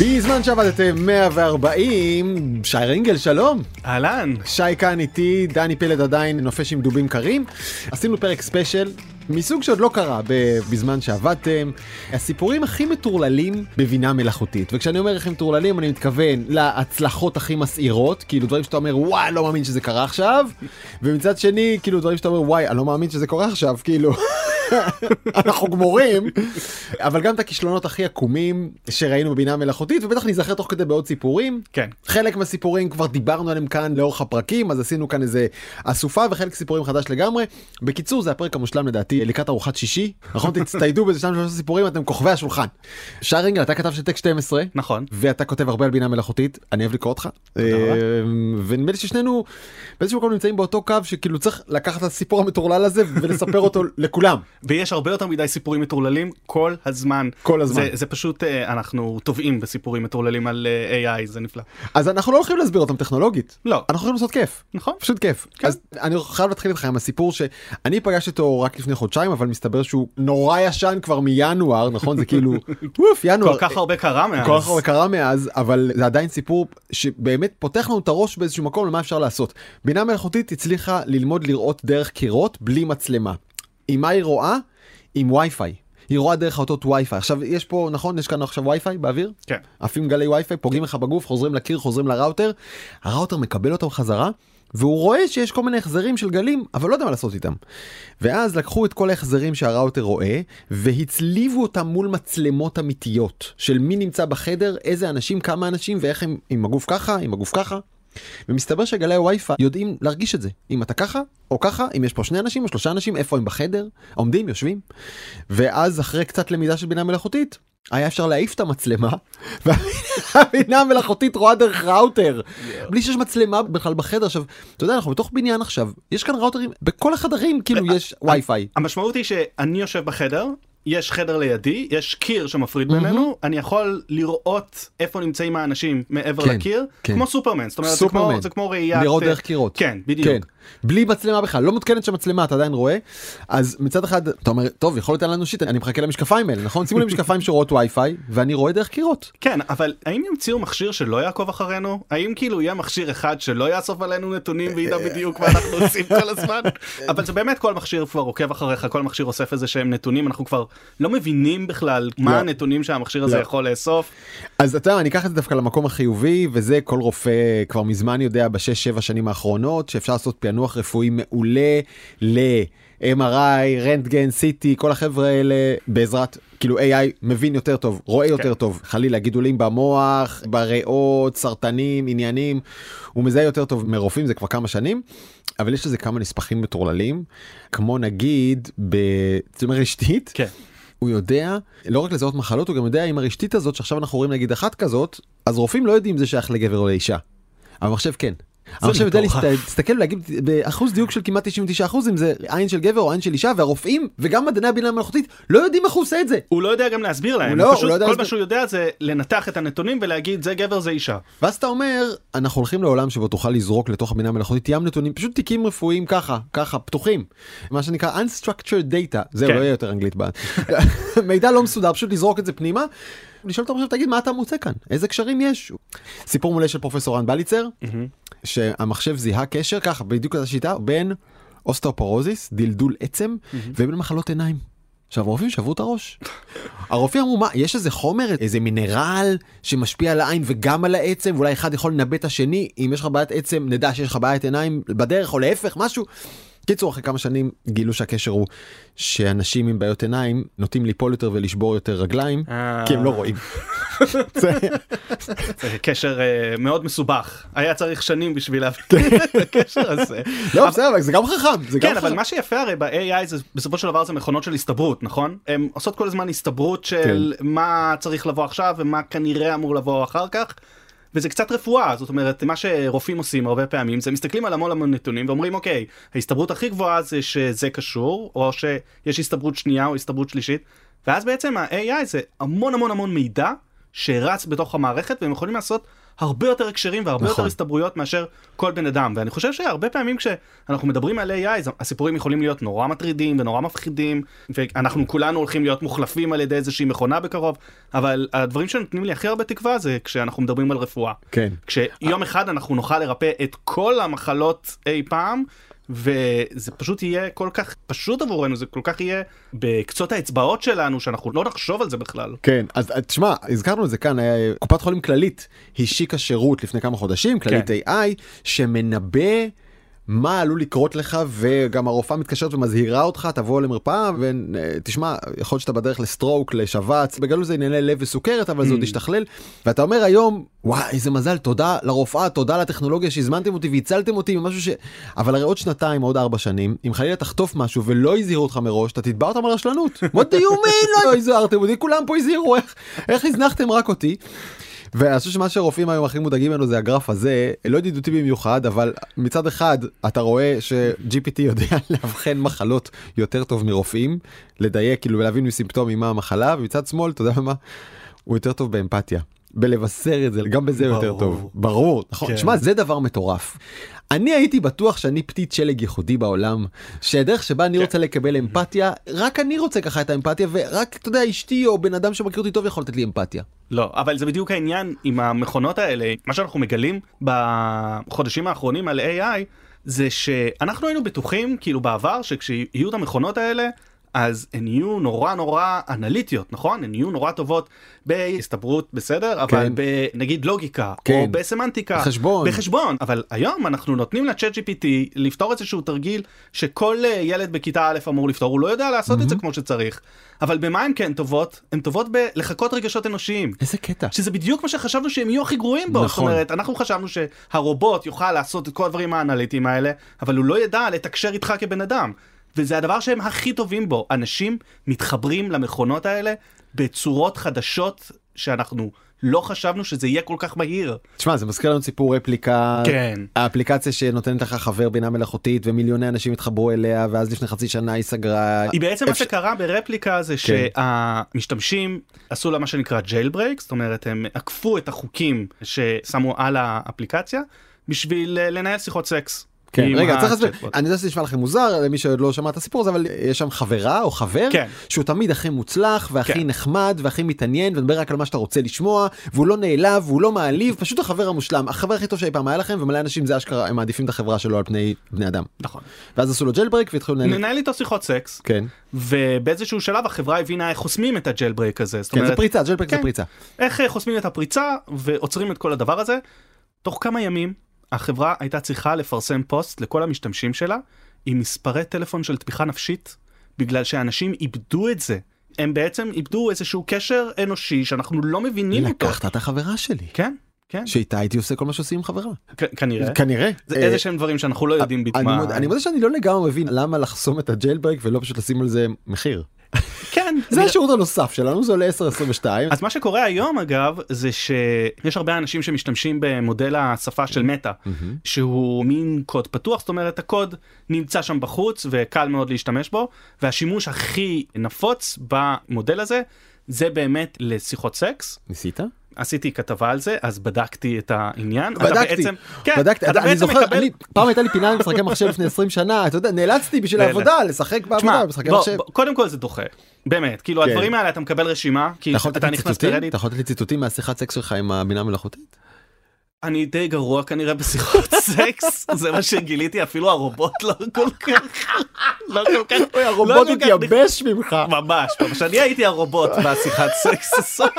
בזמן שעבדתם 140, שי רינגל, שלום. אהלן. שי כאן איתי, דני פלד עדיין נופש עם דובים קרים. עשינו פרק ספיישל. מסוג שעוד לא קרה בזמן שעבדתם, הסיפורים הכי מטורללים בבינה מלאכותית. וכשאני אומר הם מטורללים אני מתכוון להצלחות הכי מסעירות, כאילו דברים שאתה אומר וואי לא מאמין שזה קרה עכשיו, ומצד שני כאילו דברים שאתה אומר וואי אני לא מאמין שזה קורה עכשיו, כאילו. אנחנו גמורים אבל גם את הכישלונות הכי עקומים שראינו בבינה מלאכותית ובטח נזכר תוך כדי בעוד סיפורים. כן. חלק מהסיפורים כבר דיברנו עליהם כאן לאורך הפרקים אז עשינו כאן איזה אסופה וחלק סיפורים חדש לגמרי. בקיצור זה הפרק המושלם לדעתי לקראת ארוחת שישי. נכון תצטיידו באיזה שניים שלושה סיפורים אתם כוכבי השולחן. שרינגל אתה כתב של טק 12 נכון. ואתה כותב הרבה על בינה מלאכותית אני אוהב לקרוא אותך. אה, ונדמה לי ששנינו באיזשהו מקום נמצאים באותו קו שכאילו צריך לקחת את הסיפור המטורלל הזה ולספר אותו לכולם. ויש הרבה יותר מדי סיפורים מטורללים כל הזמן. כל הזמן. זה, זה פשוט, אה, אנחנו טובעים בסיפורים מטורללים על אה, AI, זה נפלא. אז אנחנו לא הולכים להסביר אותם טכנולוגית. לא. אנחנו יכולים לעשות כיף. נכון. פשוט כיף. כן. אז אני חייב להתחיל איתך עם הסיפור שאני פגשתי אותו רק לפני חודשיים, אבל מסתבר שהוא נורא ישן כבר מינואר, נכון? זה כאילו, ווף, ינואר. כל כך הרבה קרה מאז. כל כך הרבה קרה מאז, אבל זה עדיין סיפור שבאמת פותח לנו את הראש באיזשהו מקום למה אפשר לעשות. בינה מלאכותית הצליחה ללמוד לראות דרך קירות בלי מצלמה. עם מה היא רואה? עם וי-פיי. היא רואה דרך האותות וי-פיי. עכשיו יש פה, נכון? יש כאן עכשיו וי-פיי באוויר? כן. עפים גלי וי-פיי, פוגעים לך בגוף, חוזרים לקיר, חוזרים לראוטר. הראוטר מקבל אותם חזרה, והוא רואה שיש כל מיני החזרים של גלים, אבל לא יודע מה לעשות איתם. ואז לקחו את כל ההחזרים שהראוטר רואה, והצליבו אותם מול מצלמות אמיתיות, של מי נמצא בחדר, איזה אנשים, כמה אנשים, ואיך הם עם הגוף ככה, עם הגוף ככה. ומסתבר שגלי הווי-פיי יודעים להרגיש את זה. אם אתה ככה או ככה אם יש פה שני אנשים או שלושה אנשים איפה הם בחדר? עומדים יושבים. ואז אחרי קצת למידה של בינה מלאכותית היה אפשר להעיף את המצלמה והבינה המלאכותית רואה דרך ראוטר. בלי שיש מצלמה בכלל בחדר. עכשיו אתה יודע אנחנו בתוך בניין עכשיו יש כאן ראוטרים בכל החדרים כאילו יש וי-פיי. המשמעות היא שאני יושב בחדר יש חדר לידי, יש קיר שמפריד בינינו, אני יכול לראות איפה נמצאים האנשים מעבר כן, לקיר, כן. כמו סופרמן, זאת אומרת זה סופרמן. כמו, זה כמו ראיית... לראות דרך קירות. כן, בדיוק. כן. בלי מצלמה בכלל, לא מותקנת שם מצלמה, אתה עדיין רואה. אז מצד אחד, אתה אומר, טוב, יכול להיות לנו שיט, אני מחכה למשקפיים האלה, נכון? שימו לי משקפיים שרואות וי-פיי, ואני רואה דרך קירות. כן, אבל האם ימציאו מכשיר שלא יעקוב אחרינו? האם כאילו יהיה מכשיר אחד שלא יאסוף עלינו נתונים וידע בדיוק מה אנחנו עושים כל הזמן? אבל זה באמת כל מכשיר כבר עוקב אחריך, כל מכשיר אוסף איזה שהם נתונים, אנחנו כבר לא מבינים בכלל מה לא. הנתונים שהמכשיר הזה לא. יכול לאסוף. אז אתה אני אקח את זה דווקא למקום החיובי, וזה כל רופא כבר מזמן יודע בשש שבע שנים האחרונות, שאפשר לעשות פענוח רפואי מעולה ל-MRI, רנטגן, CT, כל החבר'ה האלה, בעזרת, כאילו AI מבין יותר טוב, רואה יותר כן. טוב, חלילה גידולים במוח, בריאות, סרטנים, עניינים, הוא מזהה יותר טוב מרופאים, זה כבר כמה שנים. אבל יש לזה כמה נספחים מטורללים, כמו נגיד בצמר רשתית, כן. הוא יודע לא רק לזהות מחלות הוא גם יודע אם הרשתית הזאת שעכשיו אנחנו רואים נגיד אחת כזאת אז רופאים לא יודעים אם זה שייך לגבר או לאישה. אבל המחשב כן. המחשב יודע מטורף. להסת- להסתכל ולהגיד באחוז דיוק של כמעט 99 אחוז אם זה עין של גבר או עין של אישה והרופאים וגם מדעני הבינה המלאכותית לא יודעים איך הוא עושה את זה. הוא לא יודע גם להסביר להם, לא- פשוט לא יודע כל להסביר. מה שהוא יודע זה לנתח את הנתונים ולהגיד זה גבר זה אישה. ואז אתה אומר אנחנו הולכים לעולם שבו תוכל לזרוק לתוך הבינה המלאכותית ים נתונים פשוט תיקים רפואיים ככה ככה פתוחים מה שנקרא unstructured data זהו כן. לא יהיה יותר אנגלית בעד מידע לא מסודר פשוט לזרוק את זה פנימה. לשאול את המחשב תגיד מה אתה מוצא כאן איזה קשרים יש סיפור מלא של פרופסור רן בליצר שהמחשב זיהה קשר ככה בדיוק אותה שיטה בין אוסטאופורוזיס דלדול עצם ובין מחלות עיניים. עכשיו הרופאים שברו את הראש. הרופאים אמרו מה יש איזה חומר איזה מינרל שמשפיע על העין וגם על העצם ואולי אחד יכול לנבא את השני אם יש לך בעיית עצם נדע שיש לך בעיית עיניים בדרך או להפך משהו. קיצור אחרי כמה שנים גילו שהקשר הוא שאנשים עם בעיות עיניים נוטים ליפול יותר ולשבור יותר רגליים אה. כי הם לא רואים. זה- קשר אה, מאוד מסובך, היה צריך שנים בשביל להבין את הקשר הזה. לא בסדר זה גם חכם כן אבל. מה שיפה הרי ב-AI זה בסופו של דבר זה מכונות של הסתברות נכון? הן עושות כל הזמן הסתברות של מה צריך לבוא עכשיו ומה כנראה אמור לבוא אחר כך. וזה קצת רפואה זאת אומרת מה שרופאים עושים הרבה פעמים זה מסתכלים על המון המון נתונים ואומרים אוקיי ההסתברות הכי גבוהה זה שזה קשור או שיש הסתברות שנייה או הסתברות שלישית. ואז בעצם ה-AI זה המון המון המון מידע שרץ בתוך המערכת והם יכולים לעשות הרבה יותר הקשרים והרבה נכון. יותר הסתברויות מאשר כל בן אדם ואני חושב שהרבה פעמים כשאנחנו מדברים על AI הסיפורים יכולים להיות נורא מטרידים ונורא מפחידים ואנחנו כולנו הולכים להיות מוחלפים על ידי איזושהי מכונה בקרוב אבל הדברים שנותנים לי הכי הרבה תקווה זה כשאנחנו מדברים על רפואה. כן. כשיום אחד אנחנו נוכל לרפא את כל המחלות אי פעם וזה פשוט יהיה כל כך פשוט עבורנו זה כל כך יהיה בקצות האצבעות שלנו שאנחנו לא נחשוב על זה בכלל. כן אז אה, תשמע הזכרנו את זה כאן היה, קופת חולים כללית השיקה שירות לפני כמה חודשים כללית כן. AI שמנבא. מה עלול לקרות לך וגם הרופאה מתקשרת ומזהירה אותך תבוא למרפאה ותשמע יכול להיות שאתה בדרך לסטרוק לשבץ בגלל זה ענייני לב וסוכרת אבל זה עוד Mm. ישתכלל ואתה אומר היום וואי איזה מזל תודה לרופאה תודה לטכנולוגיה שהזמנתם אותי והצלתם אותי ממשהו ש... אבל הרי עוד שנתיים עוד ארבע שנים אם חלילה תחטוף משהו ולא הזהירו אותך מראש אתה תתבע אותם על רשלנות. what do you mean לא הזהרתם אותי כולם פה הזהירו איך איך הזנחתם רק אותי. ואני חושב שמה שהרופאים היום הכי מודאגים ממנו זה הגרף הזה לא ידידותי במיוחד אבל מצד אחד אתה רואה ש-GPT יודע לאבחן מחלות יותר טוב מרופאים לדייק כאילו ולהבין מסימפטומים מה המחלה ומצד שמאל אתה יודע מה הוא יותר טוב באמפתיה. בלבשר את זה גם בזה הוא יותר ברור. טוב ברור נכון כן. שמע זה דבר מטורף. אני הייתי בטוח שאני פתית שלג ייחודי בעולם שהדרך שבה אני כן. רוצה לקבל אמפתיה רק אני רוצה ככה את האמפתיה ורק אתה יודע אשתי או בן אדם שמכיר אותי טוב יכול לתת לי אמפתיה. לא, אבל זה בדיוק העניין עם המכונות האלה, מה שאנחנו מגלים בחודשים האחרונים על AI, זה שאנחנו היינו בטוחים, כאילו בעבר, שכשיהיו את המכונות האלה, אז הן יהיו נורא נורא אנליטיות, נכון? הן יהיו נורא טובות בהסתברות בסדר, אבל כן. בנגיד לוגיקה, כן. או בסמנטיקה, בחשבון. בחשבון, אבל היום אנחנו נותנים לצ'אט GPT לפתור איזשהו תרגיל שכל אה, ילד בכיתה א' אמור לפתור, הוא לא יודע לעשות את זה כמו שצריך, אבל במה הן כן טובות? הן טובות בלחקות רגשות אנושיים. איזה קטע. שזה בדיוק מה שחשבנו שהם יהיו הכי גרועים בו. נכון. זאת אומרת, אנחנו חשבנו שהרובוט יוכל לעשות את כל הדברים האנליטיים האלה, אבל הוא לא ידע לתקשר איתך כבן אדם. וזה הדבר שהם הכי טובים בו. אנשים מתחברים למכונות האלה בצורות חדשות שאנחנו לא חשבנו שזה יהיה כל כך מהיר. תשמע זה מזכיר לנו סיפור רפליקה כן. האפליקציה שנותנת לך חבר בינה מלאכותית ומיליוני אנשים התחברו אליה ואז לפני חצי שנה היא סגרה. היא בעצם מה אפשר- שקרה ברפליקה זה כן. שהמשתמשים עשו לה מה שנקרא jailbreak, זאת אומרת הם עקפו את החוקים ששמו על האפליקציה בשביל לנהל שיחות סקס. כן, רגע צריך להסביר. אני יודע שזה נשמע לכם מוזר למי שעוד לא שמע את הסיפור הזה אבל יש שם חברה או חבר כן. שהוא תמיד הכי מוצלח והכי כן. נחמד והכי מתעניין ומדבר רק על מה שאתה רוצה לשמוע והוא לא נעלב והוא לא מעליב פשוט החבר המושלם החבר הכי טוב שאי פעם היה לכם ומלא אנשים זה אשכרה הם מעדיפים את החברה שלו על פני בני אדם נכון. ואז עשו לו jailbreak והתחילו לנהל ננהל איתו שיחות סקס כן ובאיזשהו שלב החברה הבינה איך חוסמים את ה jailbreak הזה. כן זה אומרת, פריצה jailbreak זה כן. פריצה איך חוסמים את הפריצה ועוצרים את כל הדבר הזה. תוך כמה ימים החברה הייתה צריכה לפרסם פוסט לכל המשתמשים שלה עם מספרי טלפון של תמיכה נפשית בגלל שאנשים איבדו את זה. הם בעצם איבדו איזשהו קשר אנושי שאנחנו לא מבינים אותו. לקחת את החברה שלי כן, כן, שאיתה הייתי עושה כל מה שעושים עם חברה כנראה. כנראה זה אה, איזה שהם דברים שאנחנו לא יודעים אני מה... אני מודה שאני לא לגמרי מבין למה לחסום את break ולא פשוט לשים על זה מחיר. כן, זה השירות הנוסף שלנו זה עולה 10.22 אז מה שקורה היום אגב זה שיש הרבה אנשים שמשתמשים במודל השפה של מטא שהוא מין קוד פתוח זאת אומרת הקוד נמצא שם בחוץ וקל מאוד להשתמש בו והשימוש הכי נפוץ במודל הזה זה באמת לשיחות סקס. ניסית? עשיתי כתבה על זה אז בדקתי את העניין. אתה בדקתי, בעצם, כן, בדקתי, אתה אני בעצם זוכר, מקבל- אני, פעם הייתה לי פינה למשחקי מחשב לפני 20 שנה, אתה יודע, נאלצתי בשביל העבודה לשחק בעבודה במשחקי מחשב. קודם כל זה דוחה באמת כאילו כן. הדברים האלה אתה מקבל רשימה כי אתה אתה נכנס? לרדיט אתה יכול לתת לי ציטוטים מהשיחת סקס שלך עם הבינה המלאכותית? אני די גרוע כנראה בשיחות סקס, זה מה שגיליתי, אפילו הרובוט לא כל כך, לא כל כך, אוי, לא הרובוט התייבש ממך. ממש, ממש, אני הייתי הרובוט בשיחת סקס הזאת.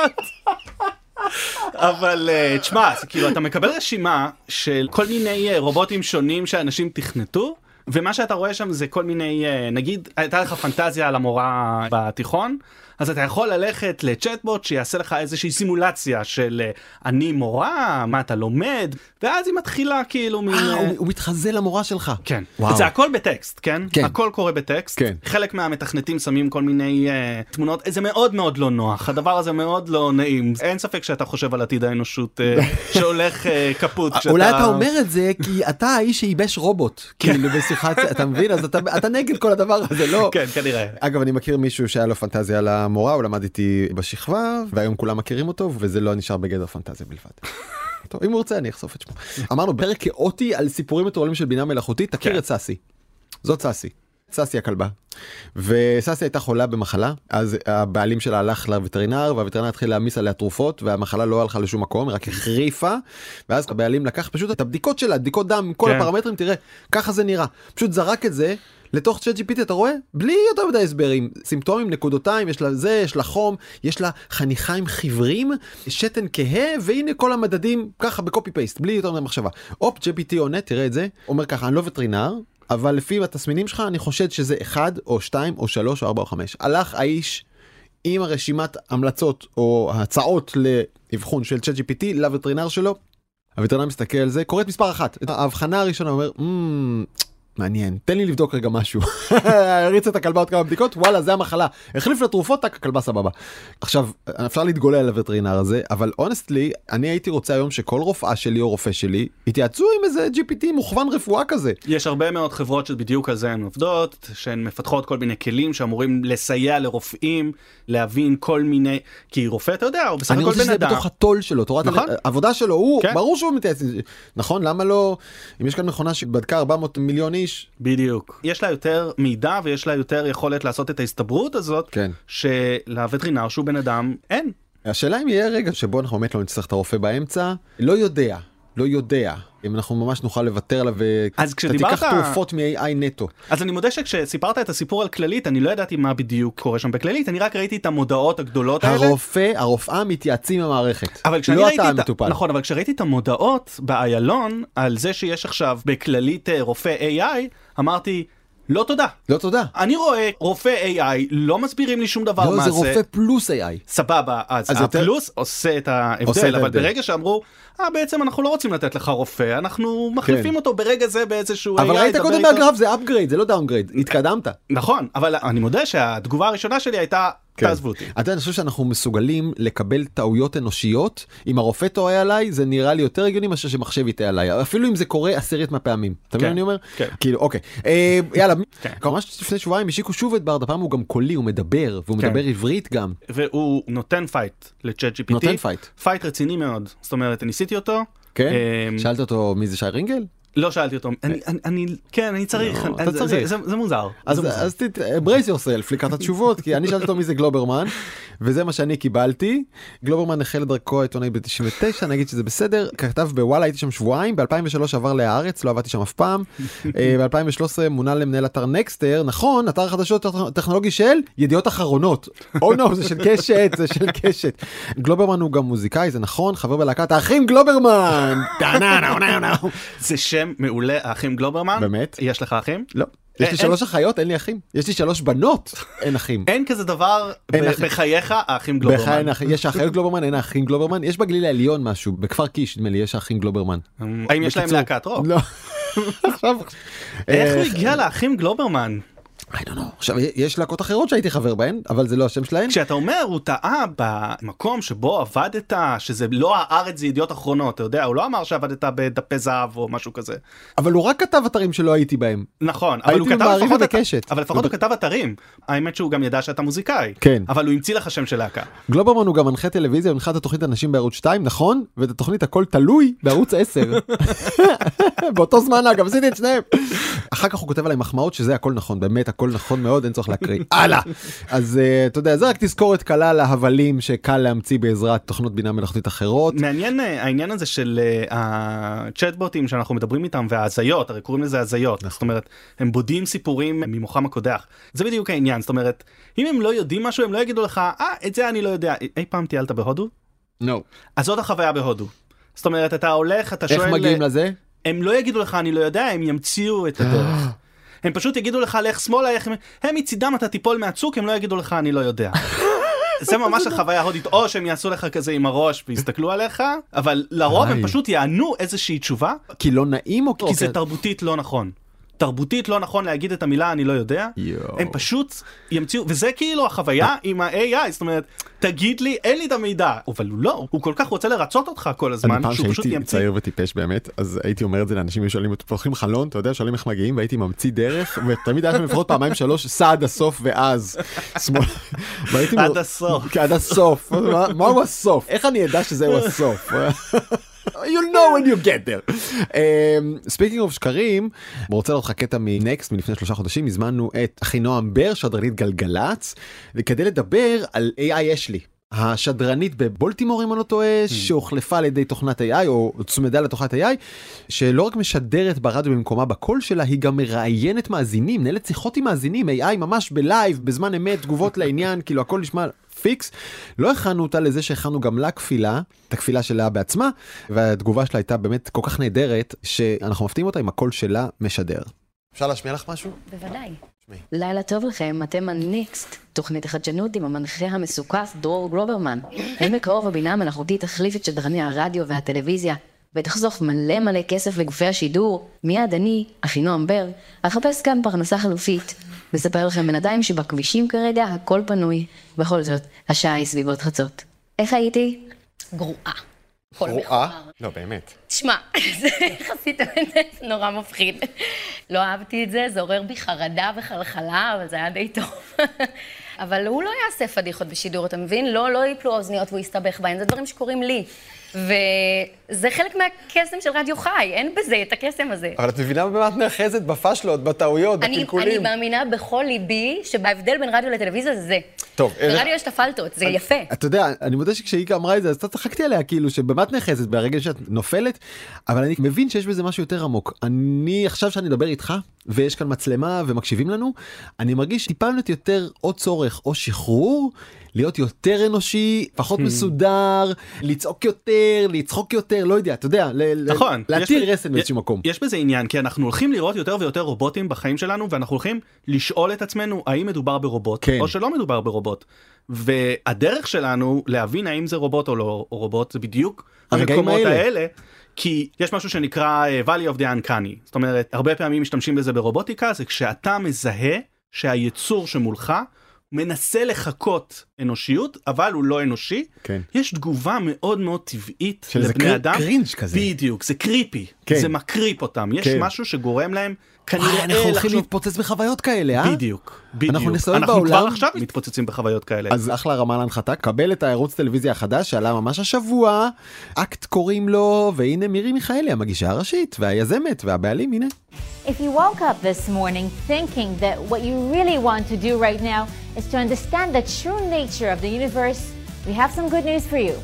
אבל אה, תשמע, כאילו אתה מקבל רשימה של כל מיני אה, רובוטים שונים שאנשים תכנתו. ומה שאתה רואה שם זה כל מיני אה, נגיד הייתה לך פנטזיה על המורה בתיכון אז אתה יכול ללכת לצ'טבוט שיעשה לך איזושהי סימולציה של אה, אני מורה מה אתה לומד ואז היא מתחילה כאילו מין אה, הוא- הוא מתחזה למורה שלך. כן, וואו. זה הכל בטקסט, כן? כן. הכל קורה בטקסט. כן. חלק מהמתכנתים שמים כל מיני uh, תמונות, זה מאוד מאוד לא נוח, הדבר הזה מאוד לא נעים. אין ספק שאתה חושב על עתיד האנושות uh, שהולך uh, קפוט. כשאתה- אולי אתה אומר את זה כי אתה האיש שייבש רובוט, כאילו בשיחת, אתה מבין? אז אתה אתה נגד כל הדבר הזה, לא? כן, כנראה. אגב, אני מכיר מישהו שהיה לו פנטזיה על המורה הוא למד איתי בשכבה והיום כולם מכירים אותו וזה לא נשאר בגדר פנטזיה בלבד. טוב, אם הוא רוצה אני אחשוף את שמו. אמרנו פרק כאוטי על סיפורים מטורלים של בינה מלאכותית תכיר כן. את סאסי. זאת סאסי. סאסי הכלבה. וסאסי הייתה חולה במחלה אז הבעלים שלה הלך לווטרינר והווטרינר התחיל להעמיס עליה תרופות והמחלה לא הלכה לשום מקום רק החריפה ואז הבעלים לקח פשוט את הבדיקות שלה בדיקות דם עם כל כן. הפרמטרים תראה ככה זה נראה פשוט זרק את זה. לתוך צ'אט GPT אתה רואה בלי יותר מדי הסברים סימפטומים נקודותיים יש לה זה יש לה חום יש לה חניכיים חיוורים שתן כהה והנה כל המדדים ככה בקופי פייסט בלי יותר מדי מחשבה. הופ GPT עונה תראה את זה אומר ככה אני לא וטרינר אבל לפי התסמינים שלך אני חושד שזה 1 או 2 או 3 או 4 או 5 הלך האיש עם הרשימת המלצות או הצעות לאבחון של צ'אט GPT לווטרינר שלו. הווטרינר מסתכל על זה קורא את מספר אחת ההבחנה הראשונה אומר "מ, מעניין תן לי לבדוק רגע משהו הריץ את הכלבה עוד כמה בדיקות וואלה זה המחלה החליף לתרופות טק הכלבה סבבה. עכשיו אפשר להתגולל על הווטרינר הזה אבל אונסטלי אני הייתי רוצה היום שכל רופאה שלי או רופא שלי יתייעצו עם איזה GPT מוכוון רפואה כזה. יש הרבה מאוד חברות שבדיוק על זה הן עובדות, שהן מפתחות כל מיני כלים שאמורים לסייע לרופאים להבין כל מיני, כי רופא אתה יודע, הוא בסך אני הכל רוצה בן שזה אדם. בתוך הטול שלו תורת נכון. העבודה שלו הוא כן. ברור שהוא מתייעץ נכון למה לא אם יש כאן מכונה שבדקה 400 מיליון איש בדיוק. יש לה יותר מידע ויש לה יותר יכולת לעשות את ההסתברות הזאת, כן. שלווטרינר שהוא בן אדם אין. השאלה אם יהיה רגע שבו אנחנו באמת לא נצטרך את הרופא באמצע לא יודע לא יודע אם אנחנו ממש נוכל לוותר עליו ואתה כשדיברת- תיקח תרופות מ-AI נטו. אז אני מודה שכשסיפרת את הסיפור על כללית אני לא ידעתי מה בדיוק קורה שם בכללית אני רק ראיתי את המודעות הגדולות האלה. הרופא הרופאה מתייעצים עם המערכת אבל כשאני לא ראיתי את, המטופל. נכון אבל כשראיתי את המודעות באיילון על זה שיש עכשיו בכללית אה, רופא AI אמרתי לא תודה. לא תודה. אני רואה רופא AI לא מסבירים לי שום דבר לא מה זה רופא פלוס AI. סבבה אז, אז יותר- הפלוס עושה את ההבדל עושה אבל ההבדל. ברגע שאמרו אה בעצם אנחנו לא רוצים לתת לך רופא אנחנו מחליפים אותו ברגע זה באיזשהו כן. אבל AI, ראית דבר קודם. מהגרף זה upgrade זה לא downgrade התקדמת. נכון אבל אני מודה שהתגובה הראשונה שלי הייתה כן. תעזבו אותי. אתה יודע, אני חושב שאנחנו מסוגלים לקבל טעויות אנושיות אם הרופא טועה עליי זה נראה לי יותר הגיוני מאשר שמחשב יטעה עליי אפילו אם זה קורה עשירית מהפעמים אתה מבין כן, מה אני אומר כן. כאילו אוקיי אה, יאללה כן. ממש לפני שבועיים השיקו שוב את Bard הפעם הוא גם קולי הוא מדבר והוא כן. מדבר עברית גם והוא נותן fight ל ChatGPT. נותן fight. fight רציני מאוד. זאת אומרת, ניסיתי אותו. כן אמ, שאלת אותו מי זה שי רינגל לא שאלתי אותו. אני, אני, אני, כן, אני צריך. לא, אני- אתה זה- צריך. זה, זה, זה מוזר. אז זה מוזר. אז ת- brace yourself לקראת התשובות כי אני שאלתי אותו מי זה גלוברמן וזה מה שאני קיבלתי גלוברמן החל את דרכו העיתונאי ב-99 נגיד שזה בסדר כתב בוואלה הייתי שם שבועיים ב-2003 עבר להארץ לא עבדתי שם אף פעם ב-2013 מונה למנהל אתר נקסטר נכון אתר החדשות הטכנולוגי של ידיעות אחרונות או נו זה של קשת זה של קשת גלוברמן הוא גם מוזיקאי זה נכון חבר בלהקת האחים גלוברמן. זה שם מעולה, האחים גלוברמן. באמת? יש לך אחים? לא יש לי אין- שלוש אחיות אין לי אחים יש לי שלוש בנות אין אחים. אין כזה דבר אחים. בחייך, האחים גלוברמן. יש האחיות גלוברמן אין האחים גלוברמן יש בגליל העליון משהו בכפר קיש נדמה לי יש האחים גלוברמן. האם יש להם להקת רוק? לא. איך הוא אה, הגיע לאחים גלוברמן? I don't know. עכשיו יש להקות אחרות שהייתי חבר בהן אבל זה לא השם שלהן. כשאתה אומר הוא טעה במקום שבו עבדת שזה לא הארץ זה ידיעות אחרונות אתה יודע הוא לא אמר שעבדת בדפי זהב או משהו כזה אבל הוא רק כתב אתרים שלא הייתי בהם. נכון אבל הוא כתב לפחות את-. אבל לפחות הוא כתב אתרים האמת שהוא גם ידע שאתה מוזיקאי כן. אבל הוא המציא לך שם של להקה גלוברמן הוא גם מנחה טלוויזיה ומנחה את התוכנית אנשים בערוץ 2 נכון ואת התוכנית הכל תלוי בערוץ 10. באותו זמן אגב עשיתי את שניהם. אחר כך הוא כותב עליי מחמאות שזה הכל נכון באמת הכל נכון מאוד אין צורך להקריא הלאה אז אה, אתה יודע זה רק תזכורת קלה להבלים שקל להמציא בעזרת תוכנות בינה מלאכותית אחרות. מעניין אה, העניין הזה של אה, הצ'טבוטים שאנחנו מדברים איתם וההזיות הרי קוראים לזה הזיות זאת אומרת הם בודים סיפורים ממוחם הקודח זה בדיוק העניין זאת אומרת אם הם לא יודעים משהו הם לא יגידו לך אה את זה אני לא יודע אי פעם טיילת בהודו נו. אז זאת החוויה בהודו. זאת אומרת אתה הולך אתה איך שואל מגיעים לזה? הם לא יגידו לך אני לא יודע הם ימציאו את הדרך. הם פשוט יגידו לך לך שמאלה איך הם מצידם אתה תיפול מהצוק הם לא יגידו לך אני לא יודע. זה ממש החוויה ההודית או שהם יעשו לך כזה עם הראש ויסתכלו עליך אבל לרוב הם. פשוט יענו איזושהי תשובה כי לא נעים או כי זה תרבותית לא נכון. תרבותית לא נכון להגיד את המילה אני לא יודע, יואו. הם פשוט ימציאו, וזה כאילו החוויה עם ה-AI, זאת אומרת, תגיד לי, אין לי את המידע, אבל הוא לא, הוא כל כך רוצה לרצות אותך כל הזמן, אני פעם שהוא פשוט שהייתי ימציא. צעיר וטיפש באמת, אז הייתי אומר את זה לאנשים ושואלים אותי, פותחים חלון, אתה יודע, שואלים איך מגיעים, והייתי ממציא דרך, ותמיד היה לפחות פעמיים שלוש, סע עד הסוף ואז. עד הסוף. כן, עד הסוף. מה- מהו הסוף? איך אני אדע שזהו הסוף? you'll know when you get there. speaking of שקרים, רוצה לראות לך קטע מנקסט מלפני שלושה חודשים, הזמנו את אחינועם בר, שדרנית גלגלצ, וכדי לדבר על AI אשלי. השדרנית בבולטימור אם אני לא טועה שהוחלפה על ידי תוכנת AI או הוצמדה לתוכנת AI שלא רק משדרת ברדיו במקומה בקול שלה היא גם מראיינת מאזינים מנהלת שיחות עם מאזינים AI ממש בלייב בזמן אמת תגובות לעניין כאילו הכל נשמע פיקס לא הכנו אותה לזה שהכנו גם לה כפילה את הכפילה שלה בעצמה והתגובה שלה הייתה באמת כל כך נהדרת שאנחנו מפתיעים אותה עם הקול שלה משדר. אפשר להשמיע לך משהו? בוודאי. לילה טוב לכם, אתם הניקסט, תוכנית החדשנות עם המנחה המסוכס דרור גרוברמן. האם בקרוב הבינה המלאכותית תחליף את שדרני הרדיו והטלוויזיה, ותחסוך מלא מלא כסף לגופי השידור? מיד אני, אחינועם בר, אחפש כאן פרנסה חלופית. מספר לכם בינתיים שבכבישים כרגע הכל פנוי. בכל זאת, השעה היא סביבות חצות. איך הייתי? גרועה. מכוער. לא באמת. תשמע, זה יחסית נורא מפחיד. לא אהבתי את זה, זה עורר בי חרדה וחלחלה, אבל זה היה די טוב. אבל הוא לא יעשה פדיחות בשידור, אתה מבין? לא, לא יפלו האוזניות והוא יסתבך בהן, זה דברים שקורים לי. וזה חלק מהקסם של רדיו חי, אין בזה את הקסם הזה. אבל את מבינה במה את נאחזת בפשלות, בטעויות, אני, אני מאמינה בכל ליבי שבהבדל בין רדיו לטלוויזיה זה זה. טוב, אה, ברדיו יש את הפלטות, זה יפה. אתה יודע, אני מודה שכשאיקה אמרה את זה, אז קצת צחקתי עליה, כאילו, שבמה את נאחזת ברגע שאת נופלת, אבל אני מבין שיש בזה משהו יותר עמוק. אני, עכשיו שאני מדבר איתך, ויש כאן מצלמה ומקשיבים לנו, אני מרגיש טיפה יותר או צורך או שחרור. להיות יותר אנושי, פחות מסודר, לצעוק יותר, לצחוק יותר, לא יודע, אתה יודע, נכון. ל- להתיר יש- רסן באיזשהו מקום. יש בזה עניין, כי אנחנו הולכים לראות יותר ויותר רובוטים בחיים שלנו, ואנחנו הולכים לשאול את עצמנו האם מדובר ברובוט, כן. או שלא מדובר ברובוט. והדרך שלנו להבין האם זה רובוט או לא או רובוט, זה בדיוק המקומות האלה. האלה. כי יש משהו שנקרא אה, Valley of the Uncanny, זאת אומרת, הרבה פעמים משתמשים בזה ברובוטיקה, זה כשאתה מזהה שהיצור שמולך מנסה לחקות אנושיות, אבל הוא לא אנושי, כן. יש תגובה מאוד מאוד טבעית לבני קר- אדם. קרינג' כזה. בדיוק, זה קריפי, כן. זה מקריפ אותם, יש כן. משהו שגורם להם וואי, כנראה אנחנו הולכים לחשוב... להתפוצץ בחוויות כאלה, אה? בדיוק, בדיוק. אנחנו נסתובב אנחנו בעולם- כבר עכשיו מתפוצצים בחוויות כאלה. אז אחלה רמה להנחתה, קבל את הערוץ טלוויזיה החדש שעלה ממש השבוע, אקט קוראים לו, והנה מירי מיכאלי המגישה הראשית, והיזמת, והבעלים, הנה. If you woke up this morning thinking that what you really want to do right now is to understand the true nature of the universe, we have some good news for you.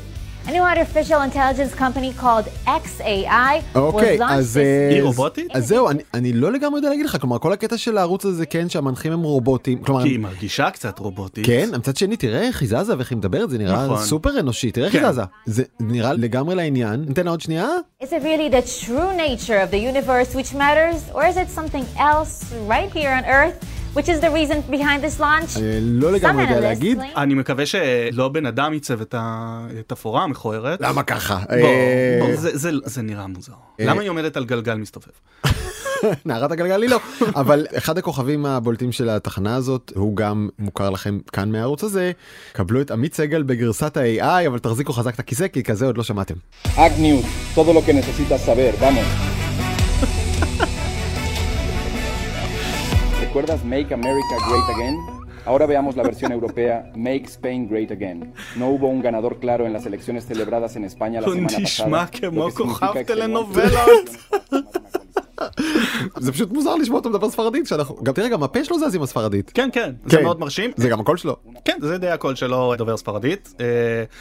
A new artificial intelligence company called XAI אוקיי, was launched אז... this אה, היא רובוטית? אז זהו, אני- אני לא לגמרי יודע להגיד לך, כלומר, כל הקטע של הערוץ הזה, כן, שהמנחים הם רובוטים, כלומר, כי היא מרגישה קצת רובוטית. כן, מצד שני, תראה איך היא זזה ואיך היא מדברת, זה נראה נכון. סופר אנושי, תראה איך היא כן. זזה. זה נראה לגמרי לעניין. ניתן לה עוד שנייה? Is it really the true nature of the universe which matters, or is it something else right here on Earth, which is the reason behind this launch? אני לא Some לגמרי יודע להגיד. אני מקווה שלא בן אדם ייצב את התפאורה המכוערת. למה ככה? אה, זה- נראה מוזר. למה היא עומדת על גלגל מסתובב? נערת הגלגל היא לא, אבל אחד הכוכבים הבולטים של התחנה הזאת הוא גם מוכר לכם כאן מהערוץ הזה. קבלו את עמית סגל בגרסת ה-AI, אבל תחזיקו חזק את הכיסא כי כזה עוד לא שמעתם. Hack News, todo lo que necesitas saber, vamos. ¿Recuerdas Make America Great Again? Ahora veamos la versión europea Make Spain Great Again. No hubo un ganador claro en las elecciones celebradas en España la semana pasada. Lo que זה פשוט מוזר לשמוע אותו מדבר ספרדית שאנחנו גם תראה גם הפה שלו זז עם הספרדית. כן, כן, זה כן. מאוד מרשים. זה גם הקול שלו. כן, זה די הקול שלו דובר ספרדית. אה,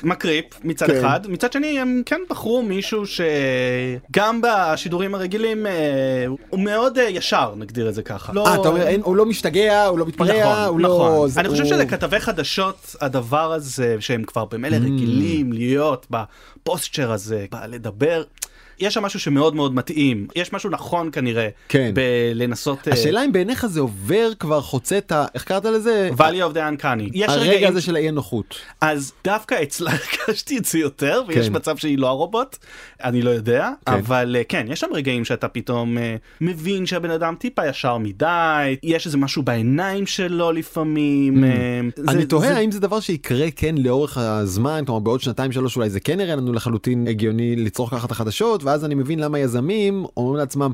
מקריפ מצד כן. אחד, מצד שני הם כן בחרו מישהו שגם בשידורים הרגילים אה, הוא מאוד אה, ישר, נגדיר את זה ככה. לא- אתה אומר הוא לא משתגע הוא לא מתפרע נכון, הוא נכון. לא. אני חושב שלכתבי חדשות הדבר הזה שהם כבר במילא רגילים להיות בפוסטצ'ר הזה, לדבר, יש שם משהו שמאוד מאוד מתאים יש משהו נכון כנראה כן. בלנסות אה, השאלה אם בעיניך זה עובר כבר חוצה את ה... איך קראת לזה? value of the uncanny. יש הרגע רגעים הזה של האי נוחות. אז דווקא אצלה הרגשתי את זה יותר ויש כן. מצב שהיא לא הרובוט אני לא יודע כן. אבל אה, כן יש שם רגעים שאתה פתאום אה, מבין שהבן אדם טיפה ישר מדי יש איזה משהו בעיניים שלו לפעמים. זה- Mm. אני תוהה זה- האם זה דבר שיקרה כן לאורך הזמן, כלומר בעוד שנתיים שלוש אולי זה כן יראה לנו לחלוטין הגיוני לצרוך ככה את החדשות, ואז אני מבין למה יזמים אומרים לעצמם.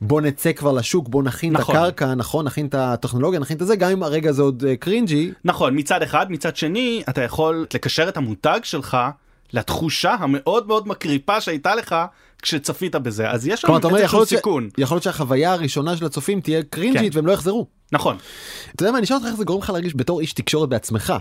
בוא נצא כבר לשוק בוא נכין נכון. את הקרקע נכון נכין את הטכנולוגיה נכין את זה גם אם הרגע זה עוד אה, קרינג'י נכון מצד אחד מצד שני אתה יכול לקשר את המותג שלך לתחושה המאוד מאוד מקריפה שהייתה לך כשצפית בזה אז יש לנו איזשהו. סיכון יכול להיות שהחוויה הראשונה של הצופים תהיה קרינג'ית כן. והם לא יחזרו. נכון אתה יודע מה אני אשאל אותך איך זה גורם לך להרגיש בתור איש תקשורת בעצמך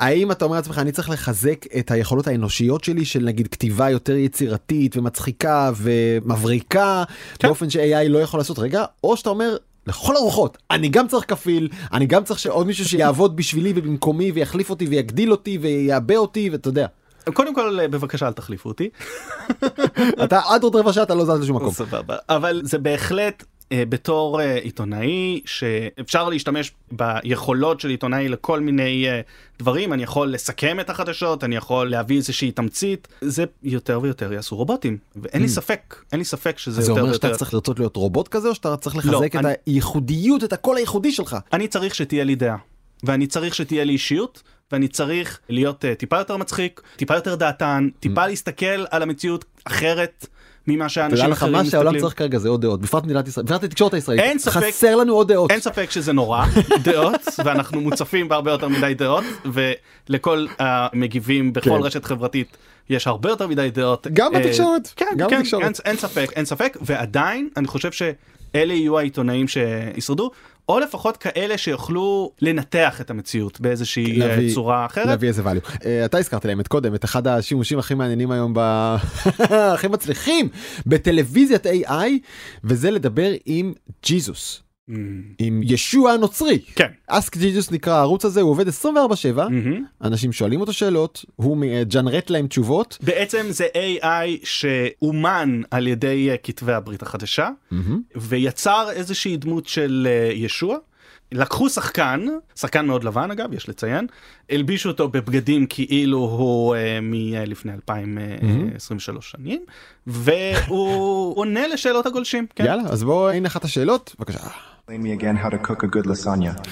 האם אתה אומר לעצמך אני צריך לחזק את היכולות האנושיות שלי של נגיד כתיבה יותר יצירתית ומצחיקה ומבריקה כן. באופן ש-AI לא יכול לעשות רגע או שאתה אומר. לכל הרוחות אני גם צריך כפיל אני גם צריך שעוד מישהו שיעבוד בשבילי ובמקומי ויחליף אותי ויגדיל אותי ויעבה אותי ואתה יודע קודם כל אה, בבקשה אל תחליפו אותי אתה עד עוד רבע שעה אתה לא זז לשום מקום. סבבה אבל זה בהחלט בתור אה, עיתונאי שאפשר להשתמש ביכולות של עיתונאי לכל מיני אה, דברים אני יכול לסכם את החדשות אני יכול להביא איזושהי תמצית זה יותר ויותר יעשו רובוטים ואין לי ספק אין לי ספק שזה Mm. זה יותר אומר שאתה ויותר צריך לרצות להיות רובוט כזה או שאתה צריך לחזק את הייחודיות את הקול הייחודי שלך. אני צריך שתהיה לי דעה ואני צריך שתהיה לי אישיות ואני צריך להיות uh, טיפה יותר מצחיק טיפה יותר דעתן טיפה להסתכל על המציאות אחרת ממה תדע שאנשים לך אחרים מה שהעולם מסתכלים. צריך כרגע זה עוד דעות בפרט מדינת ישראל בפרט התקשורת הישראלית אין ספק. חסר לנו עוד דעות. אין ספק שזה נורא דעות ואנחנו מוצפים בהרבה יותר מדי דעות ולכל המגיבים בכל כן. רשת חברתית יש הרבה יותר מדי דעות. גם אה, בתקשורת, כן, גם כן, בתקשורת. אין, אין ספק אין ספק ועדיין אני חושב שאלה יהיו העיתונאים שישרדו. או לפחות כאלה שיוכלו לנתח את המציאות באיזושהי אה, להביא- צורה אחרת. להביא איזה value. Uh, אתה הזכרת להם את קודם את אחד השימושים הכי מעניינים היום ב... הכי מצליחים בטלוויזיית AI וזה לדבר עם ג'יזוס. Mm, עם ישוע הנוצרי. כן. אסק ג'יזוס נקרא הערוץ הזה הוא עובד 24/7 מהמם. אנשים שואלים אותו שאלות הוא מג'נרט להם תשובות. בעצם זה AI שאומן על ידי אה, כתבי הברית החדשה ויצר איזושהי דמות של אה, ישוע. לקחו שחקן, שחקן מאוד לבן אגב, יש לציין, הלבישו אותו בבגדים כאילו הוא אה, מלפני 2023 שנים, והוא עונה לשאלות הגולשים. כן. יאללה אז בוא הנה אחת השאלות בבקשה. Explain me again how to cook a good lasagna.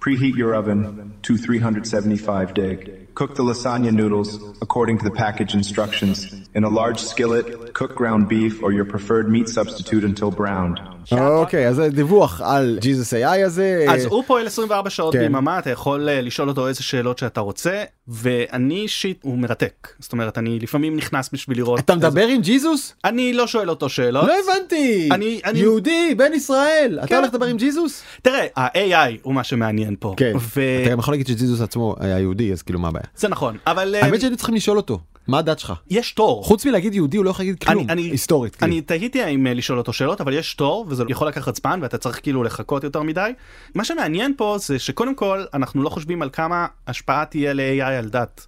Preheat your oven to 375 dig. Cook the lasagna noodles according to the package instructions. In a large skillet, cook ground beef or your preferred meat substitute until browned. אוקיי אז זה דיווח על ג'יזוס AI הזה. אז הוא פועל 24 שעות כן. ביממה, אתה יכול אה, לשאול אותו איזה שאלות שאתה רוצה, ואני אישית, הוא מרתק. זאת אומרת, אני לפעמים נכנס בשביל לראות... אתה איזה- מדבר עם ג'יזוס? אני לא שואל אותו שאלות. לא הבנתי. אני- אני- יהודי בן ישראל אתה כן. הולך לדבר עם ג'יזוס? תראה, ה-AI הוא מה שמעניין פה. כן. וזה אתה גם יכול להגיד שג'יזוס עצמו היה יהודי אז כאילו מה הבעיה? נכון, אבל אה, האמת שהיינו צריכים לשאול אותו מה הדת שלך? יש תור. חוץ מלהגיד יהודי הוא לא יכול להגיד כלום היסטורית. כאילו. אני תהיתי האם אה, לשאול אותו שאלות אבל יש תור וזה יכול לקחת זמן ואתה צריך כאילו לחכות יותר מדי. מה שמעניין פה זה שקודם כל אנחנו לא חושבים על כמה השפעה תהיה ל-AI על דת.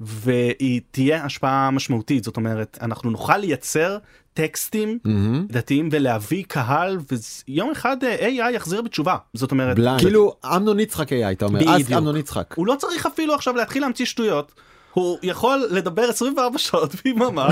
והיא תהיה השפעה משמעותית זאת אומרת אנחנו נוכל לייצר טקסטים דתיים ולהביא קהל ויום אחד אה, AI יחזיר בתשובה זאת אומרת בליינד. כאילו אמנון יצחק היה אתה אומר אז. אמנון יצחק. הוא לא צריך אפילו עכשיו להתחיל להמציא שטויות. הוא יכול לדבר 24 שעות ביממה.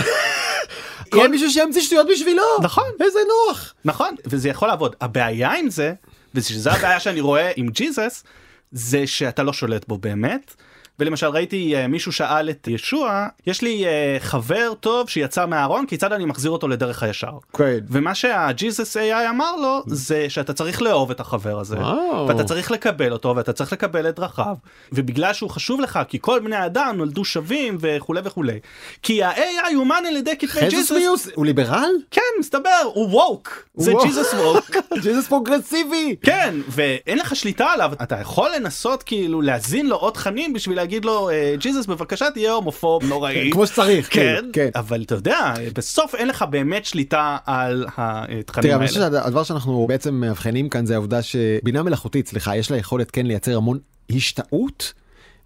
יהיה מישהו שימציא שטויות בשבילו. נכון. איזה נוח. נכון וזה יכול לעבוד הבעיה עם זה ושזה הבעיה שאני רואה עם ג'יזוס זה שאתה לא שולט בו באמת. ולמשל ראיתי uh, מישהו שאל את ישוע יש לי uh, חבר טוב שיצא מהארון כיצד אני מחזיר אותו לדרך הישר. כן. ומה שהג'יזוס AI אמר לו זה שאתה צריך לאהוב את החבר הזה וואו. ואתה צריך לקבל אותו ואתה צריך לקבל את דרכיו ובגלל שהוא חשוב לך כי כל בני האדם נולדו שווים וכולי וכולי כי ה-AI אומן על ידי כתבי ג'יזוס מיוס הוא ליברל? כן מסתבר הוא woke זה. ג'יזוס woke ג'יזוס פרוגרסיבי. כן ואין לך שליטה עליו אתה יכול לנסות כאילו להזין לו עוד תכנים בשביל להגיד לו "אה, ג'יזוס בבקשה תהיה הומופוב נוראי כמו שצריך. כן, כאילו, כן. אבל אתה יודע בסוף אין לך באמת שליטה על התכנים תראה, האלה. חושב שהדבר שאנחנו בעצם מאבחנים כאן זה העובדה שבינה מלאכותית, סליחה, יש לה יכולת כן לייצר המון השתאות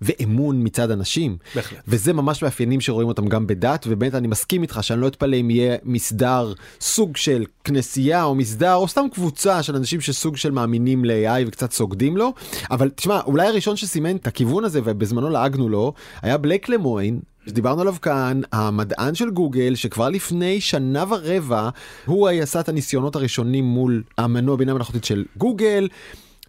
ואמון מצד אנשים. בהחלט. וזה ממש מאפיינים שרואים אותם גם בדת, ובאמת אני מסכים איתך שאני לא אתפלא אם יהיה מסדר, סוג של כנסייה או מסדר, או סתם קבוצה של אנשים שסוג של מאמינים ל-AI וקצת סוגדים לו. אבל תשמע, אולי הראשון שסימן את הכיוון הזה, ובזמנו לעגנו לו, היה בלייק למוין. שדיברנו עליו כאן, המדען של גוגל, שכבר לפני שנה ורבע, הוא עשה את הניסיונות הראשונים מול המנוע בינה מלאכותית של גוגל.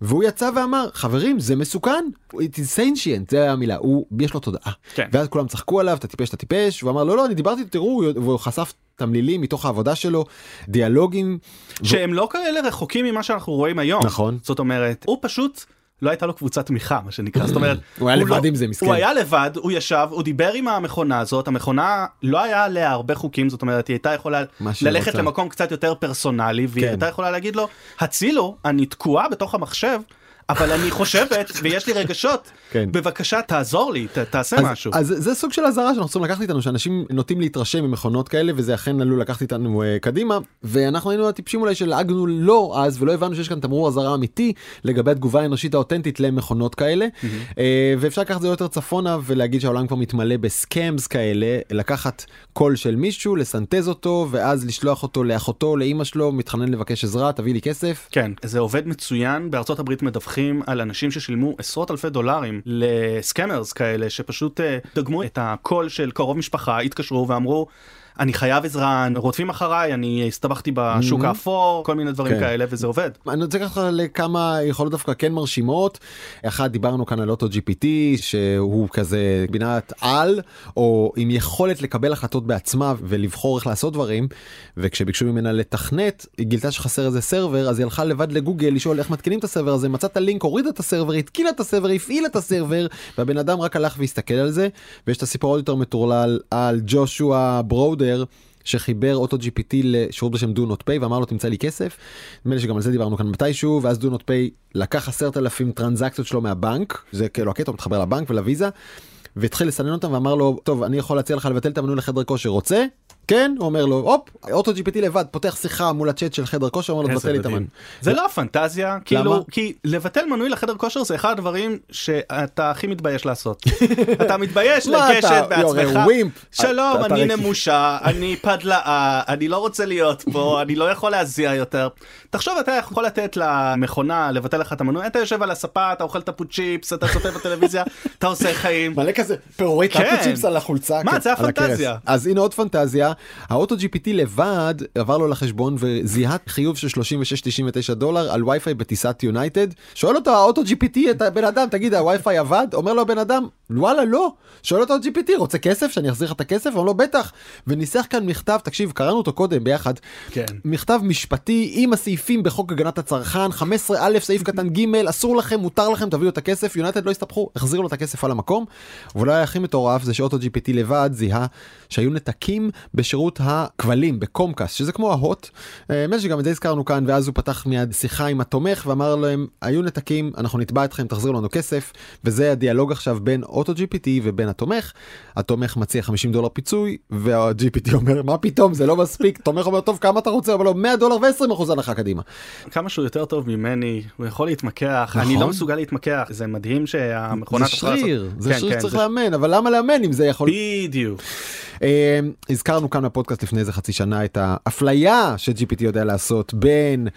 והוא יצא ואמר חברים זה מסוכן. It is sentient. זה המילה. הוא יש לו תודעה. כן. ואז כולם צחקו עליו אתה טיפש אתה טיפש. והוא אמר לא לא אני דיברתי תראו. והוא חשף תמלילים מתוך העבודה שלו דיאלוגים. שהם לא כאלה רחוקים ממה שאנחנו רואים היום. נכון. זאת אומרת, הוא פשוט... לא הייתה לו קבוצת תמיכה מה שנקרא זאת אומרת הוא היה לבד לא, עם זה, מסכן. הוא היה לבד הוא ישב הוא דיבר עם המכונה הזאת המכונה לא היה עליה הרבה חוקים זאת אומרת היא הייתה יכולה ללכת. למקום קצת יותר פרסונלי והיא כן. הייתה יכולה להגיד לו הצילו אני תקועה בתוך המחשב אבל אני חושבת ויש לי רגשות כן. בבקשה תעזור לי ת, תעשה אז, משהו. אז זה סוג של אזהרה שאנחנו צריכים לקחת איתנו שאנשים נוטים להתרשם ממכונות כאלה וזה אכן עלול לקחת איתנו uh, קדימה ואנחנו היינו הטיפשים אולי שלעגנו לא אז ולא הבנו שיש כאן תמרור אזהרה אמיתי לגבי התגובה האנושית האותנטית למכונות כאלה uh, ואפשר לקחת זה יותר צפונה ולהגיד שהעולם כבר מתמלא בסקאמס כאלה לקחת קול של מישהו לסנטז אותו ואז לשלוח אותו לאחותו לאימא שלו מתחנן לבקש עזרה תביא לי כסף. כן, זה עובד מצוין, בארצות הברית מדווחים על אנשים ששילמו עשרות אלפי דולרים לסקמרס כאלה, שפשוט אה, דגמו את הקול של קרוב משפחה, התקשרו ואמרו, אני חייב עזרה, רודפים אחריי, אני הסתבכתי בשוק האפור, כל מיני דברים כן. כאלה, וזה עובד. אני רוצה לקחת לכמה יכולות דווקא כן מרשימות. אחד דיברנו כאן על אוטו GPT שהוא כזה בינת על או עם יכולת לקבל החלטות בעצמה ולבחור איך לעשות דברים וכשביקשו ממנה לתכנת היא גילתה שחסר איזה סרבר אז היא הלכה לבד לגוגל לשאול איך מתקינים את הסרבר הזה מצאת לינק הורידה את הסרבר התקינה את הסרבר הפעילה את הסרבר והבן אדם רק הלך והסתכל על זה ויש את הסיפור עוד יותר מטורלל על ג'ושוע ברודה. שחיבר אוטו GPT לשירות בשם do not pay ואמר לו תמצא לי כסף. נדמה לי שגם על זה דיברנו כאן מתישהו ואז do not pay לקח עשרת אלפים טרנזקציות שלו מהבנק זה כאילו הקטע הוא מתחבר לבנק ולוויזה. והתחיל לסנן אותם ואמר לו טוב אני יכול להציע לך לבטל את המנוי לחדר כושר רוצה כן הוא אומר לו הופ אוטו GPT לבד פותח שיחה מול הצ'אט של חדר כושר אומר לו תבטל לי את. המנוי. זה לא הפנטזיה, כאילו, כי לבטל מנוי לחדר כושר זה אחד הדברים שאתה הכי מתבייש לעשות. אתה מתבייש לגשת בעצמך. שלום, אני נמושה, אני פדלאה, אני לא רוצה להיות פה, אני לא יכול להזיע יותר. תחשוב, אתה יכול לתת למכונה לבטל לך את המנוי, אתה יושב על הספה, אתה אוכל טפו צ'יפס, אתה צופה בטלוויזיה, אתה עושה חיים. מלא כזה פירורי כן. טאפו צ'יפס על החולצה. מה, כן, זה. הפנטזיה. אז הנה עוד פנטזיה, האוטו GPT לבד עבר לו לחשבון וזיהה חיוב של 36.99 דולר על וי-פיי בטיסת יונייטד. שואל אותו האוטו GPT את הבן אדם, תגיד הווי-פיי עבד? אומר לו הבן אדם, וואלה לא. שואל אותו GPT, רוצה כסף? שאני אחזיר לך את הכסף? אומר לו בטח. וניסח כאן מכתב, תקשיב, קראנו אותו קודם ביחד. כן. מכתב משפטי עם הסעיפים בחוק הגנת הצרכן 15א סעיף קטן ג' אסור לכם מותר לכם תביאו את הכסף יונייטד לא הסתבכו החזירו לו את הכסף על המקום. ואולי הכי מטורף זה שאוטו GPT לבד זיהה שהיו נתקים בשירות הכבלים בקומקאסט שזה כמו ההוט. אה, האמת שגם את זה הזכרנו כאן ואז הוא פתח מיד שיחה עם התומך ואמר להם היו נתקים אנחנו נתבע אתכם תחזירו לנו כסף וזה הדיאלוג עכשיו בין אוטו GPT ובין התומך. התומך מציע 50 דולר פיצוי וה-GPT אומר מה פתאום זה לא מספיק תומך אומר טוב כמה אתה רוצה אבל לא 100 דולר ו-20 אחוז הנחה קדימה. כמה שהוא יותר טוב ממני, הוא יכול להתמקח, נכון. אני לא מסוגל להתמקח, זה מדהים שהמכונה זה תוכל לעשות- שריר זה כן, שריר כן, שצריך זה לאמן אבל למה לאמן אם זה יכול בדיוק. אה, הזכרנו כאן בפודקאסט לפני איזה חצי שנה את האפליה ש-GPT יודע לעשות בין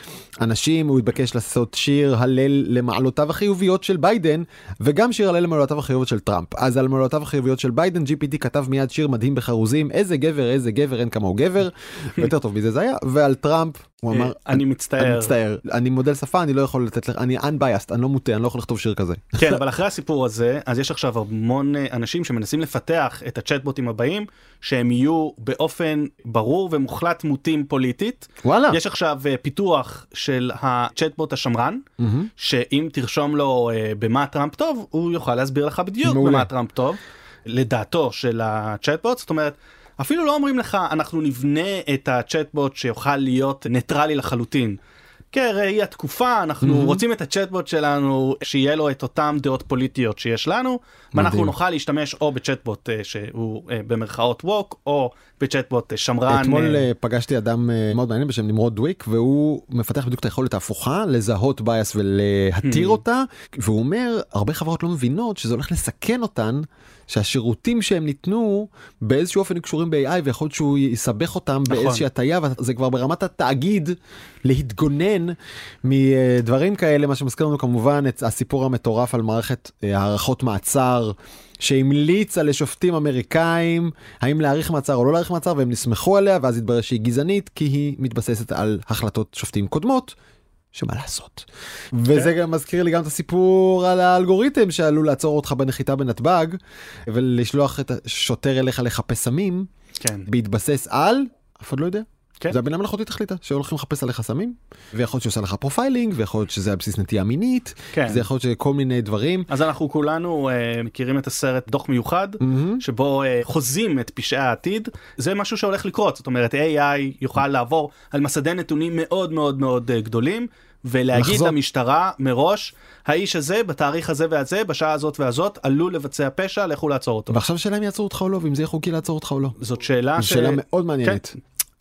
אנשים, הוא התבקש לעשות שיר הלל למעלותיו החיוביות של ביידן וגם שיר הלל למעלותיו החיוביות של טראמפ. אז על מעלותיו החיוביות של ביידן GPT כתב מיד שיר מדהים בחרוזים איזה גבר איזה גבר אין כמוהו גבר יותר טוב מזה זה היה ועל טראמפ הוא אמר אה, אני מצטער. אני מצטער אני מודל שפה אני לא יכול לתת לך אני unbiased אני לא מוטה אני לא יכול לכתוב שיר כזה. כן, אבל אחרי הסיפור הזה, אז יש עכשיו המון אה, אנשים שמנסים לפתח את הצ'טבוטים הבאים, שהם יהיו באופן ברור ומוחלט מוטים פוליטית. וואלה. יש עכשיו אה, פיתוח של הצ'טבוט השמרן, שאם תרשום לו במה טראמפ טוב, הוא יוכל להסביר לך בדיוק מעולה. במה טראמפ טוב, לדעתו של הצ'טבוט, זאת אומרת, אפילו לא אומרים לך, אנחנו נבנה את הצ'טבוט שיוכל להיות ניטרלי לחלוטין. כראי התקופה אנחנו Mhm. רוצים את הצ'טבוט שלנו שיהיה לו את אותם דעות פוליטיות שיש לנו ואנחנו מדהים. נוכל להשתמש או בצ'טבוט אה, שהוא אה, במרכאות woke או בצ'טבוט אה, שמרן. אתמול פגשתי אדם מאוד מעניין בשם נמרוד דוויק והוא מפתח בדיוק את היכולת ההפוכה לזהות bias ולהתיר Hmm. אותה והוא אומר הרבה חברות לא מבינות שזה הולך לסכן אותן שהשירותים שהם ניתנו באיזשהו אופן קשורים ב-AI ויכול להיות שהוא יסבך אותם נכון. באיזושהי הטיה וזה כבר ברמת התאגיד להתגונן מדברים כאלה מה שמזכיר לנו כמובן את הסיפור המטורף על מערכת אה, הארכות מעצר. שהמליצה לשופטים אמריקאים האם להאריך מעצר או לא להאריך מעצר והם נסמכו עליה ואז התברר שהיא גזענית כי היא מתבססת על החלטות שופטים קודמות. שמה לעשות. וזה גם מזכיר לי גם את הסיפור על האלגוריתם שעלול לעצור אותך בנחיתה בנתב"ג ולשלוח את השוטר אליך לחפש סמים כן. בהתבסס על אף אחד לא יודע. כן. זה הבינה מלאכותית החליטה שהולכים לחפש עליך סמים ויכול להיות שעושה לך profiling ויכול להיות שזה על בסיס נטייה מינית כן. זה יכול להיות שכל מיני דברים. אז אנחנו כולנו אה, מכירים את הסרט דוח מיוחד מהמם. שבו אה, חוזים את פשעי העתיד זה משהו שהולך לקרות זאת אומרת AI יוכל לעבור על מסדי נתונים מאוד מאוד מאוד אה, גדולים ולהגיד לחזות. למשטרה מראש האיש הזה בתאריך הזה והזה בשעה הזאת והזאת עלול לבצע פשע לכו לעצור אותו. ועכשיו שאלה אם יעצרו אותך או לא ואם זה יהיה חוקי לעצור אותך או לא. זאת שאלה זו שאלה מאוד כן.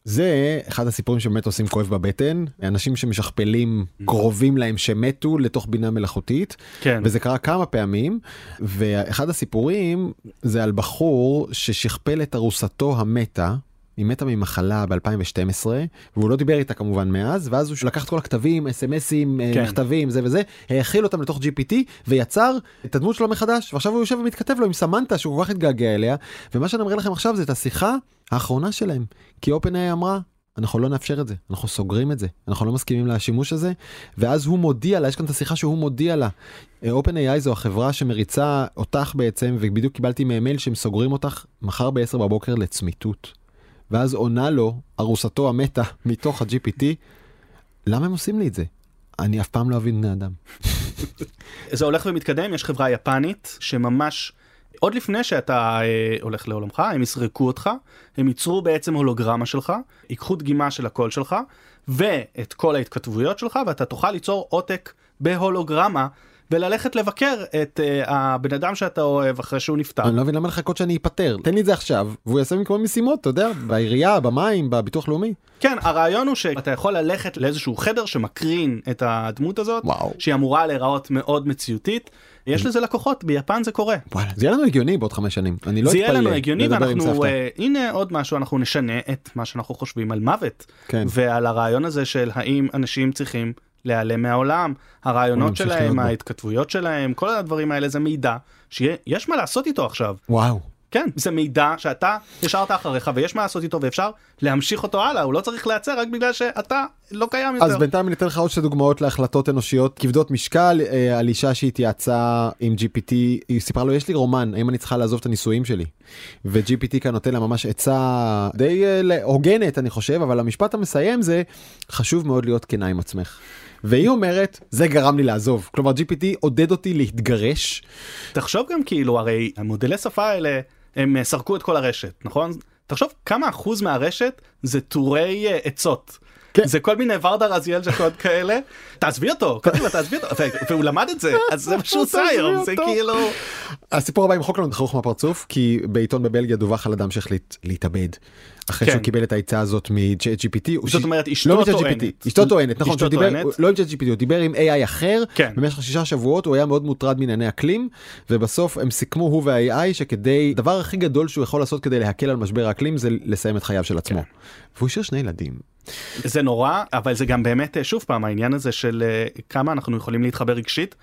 זה אחד הסיפורים שבאמת עושים כואב בבטן אנשים שמשכפלים קרובים להם שמתו לתוך בינה מלאכותית כן. וזה קרה כמה פעמים ואחד הסיפורים זה על בחור ששכפל את ארוסתו המתה. היא מתה ממחלה ב-2012 והוא לא דיבר איתה כמובן מאז ואז הוא לקח את כל הכתבים אס.אם.אסים כן. מכתבים זה וזה האכיל אותם לתוך gpt ויצר את הדמות שלו מחדש ועכשיו הוא יושב ומתכתב לו עם סמנטה שהוא כל כך התגעגע אליה ומה שאני אומר לכם עכשיו זה את השיחה האחרונה שלהם כי OpenAI אמרה אנחנו לא נאפשר את זה אנחנו סוגרים את זה אנחנו לא מסכימים לשימוש הזה ואז הוא מודיע לה יש כאן את השיחה שהוא מודיע לה. אה, OpenAI זו החברה שמריצה אותך בעצם ובדיוק קיבלתי מהם מייל שהם סוגרים אותך מחר ב-10 בבוקר לצמיתות. ואז עונה לו ארוסתו המתה מתוך ה-GPT למה הם עושים לי את זה? אני אף פעם לא אבין בני אדם. זה הולך ומתקדם יש חברה יפנית שממש עוד לפני שאתה אה, הולך לעולמך הם יסרקו אותך הם ייצרו בעצם הולוגרמה שלך ייקחו דגימה של הקול שלך ואת כל ההתכתבויות שלך ואתה תוכל ליצור עותק בהולוגרמה וללכת לבקר את אה, הבן אדם שאתה אוהב אחרי שהוא נפטר. אני לא מבין למה לחכות שאני אפטר תן לי את זה עכשיו והוא יעשה במקום משימות אתה יודע בעירייה במים בביטוח לאומי. כן הרעיון הוא שאתה יכול ללכת לאיזשהו חדר שמקרין את הדמות הזאת וואו. שהיא אמורה להיראות מאוד מציאותית יש לזה לקוחות ביפן זה קורה. וואלה, זה יהיה לנו הגיוני בעוד חמש שנים אני לא זה אתפלא. יהיה לנו הגיוני ואנחנו uh, הנה עוד משהו אנחנו נשנה את מה שאנחנו חושבים על מוות כן. ועל הרעיון הזה של האם אנשים צריכים להיעלם מהעולם הרעיונות שלהם בו. ההתכתבויות שלהם כל הדברים האלה זה מידע שיש מה לעשות איתו עכשיו וואו. כן זה מידע שאתה השארת אחריך ויש מה לעשות איתו ואפשר להמשיך אותו הלאה הוא לא צריך להיעצר רק בגלל שאתה לא קיים יותר. אז בינתיים אני אתן לך עוד שתי דוגמאות להחלטות אנושיות כבדות משקל אה, על אישה שהתייעצה עם GPT היא סיפרה לו יש לי רומן האם אני צריכה לעזוב את הנישואים שלי. ו-GPT כאן נותן לה ממש עצה די אה, הוגנת אני חושב אבל המשפט המסיים זה חשוב מאוד להיות כנה עם עצמך. והיא אומרת זה גרם לי לעזוב. כלומר GPT עודד אותי להתגרש. תחשוב גם כאילו הרי המודלי שפה האלה הם אה, סרקו את כל הרשת נכון? תחשוב כמה אחוז מהרשת זה טורי אה, עצות. כן. זה כל מיני ורדה רזיאל ז'קוד כאלה תעזבי אותו קדימה תעזבי אותו והוא למד את זה אז זה מה שהוא עושה היום זה. כאילו הסיפור הבא עם חוק לנו דחוך מהפרצוף כי בעיתון בבלגיה דווח על אדם שהחליט להתאבד. אחרי כן. שהוא קיבל את העצה הזאת מ-chat GPT. זאת אומרת, אשתו לא טוענת. אשתו טוענת, נכון, אשתו שהוא דיבר, טוענת. לא עם chat GPT, הוא דיבר עם AI אחר, כן. במשך שישה שבועות הוא היה מאוד מוטרד מענייני אקלים, ובסוף הם סיכמו הוא וה-AI שכדי, הדבר הכי גדול שהוא יכול לעשות כדי להקל על משבר האקלים זה לסיים את חייו של עצמו. כן. והוא השאיר שני ילדים. זה נורא אבל זה גם באמת אה, שוב פעם העניין הזה של אה, כמה אנחנו יכולים להתחבר רגשית.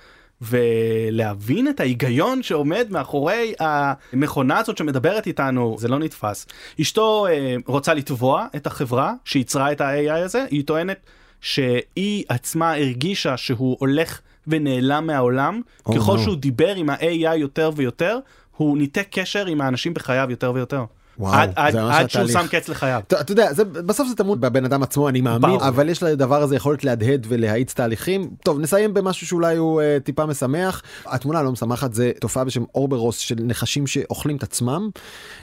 ולהבין את ההיגיון שעומד מאחורי המכונה הזאת שמדברת איתנו זה לא נתפס. אשתו אה, רוצה לתבוע את החברה שייצרה את ה-AI הזה היא טוענת שהיא עצמה הרגישה שהוא הולך ונעלם מהעולם Oh, ככל no. שהוא דיבר עם ה-AI יותר ויותר הוא ניתק קשר עם האנשים בחייו יותר ויותר. וואו, עד, עד, עד שהוא. שם קץ לחייו. אתה יודע, זה, בסוף זה טמון בבן אדם עצמו, אני מאמין, ברור. אבל יש לדבר הזה יכולת להדהד ולהאיץ תהליכים. טוב, נסיים במשהו שאולי הוא אה, טיפה משמח. התמונה הלא משמחת זה תופעה בשם אורברוס של נחשים שאוכלים את עצמם.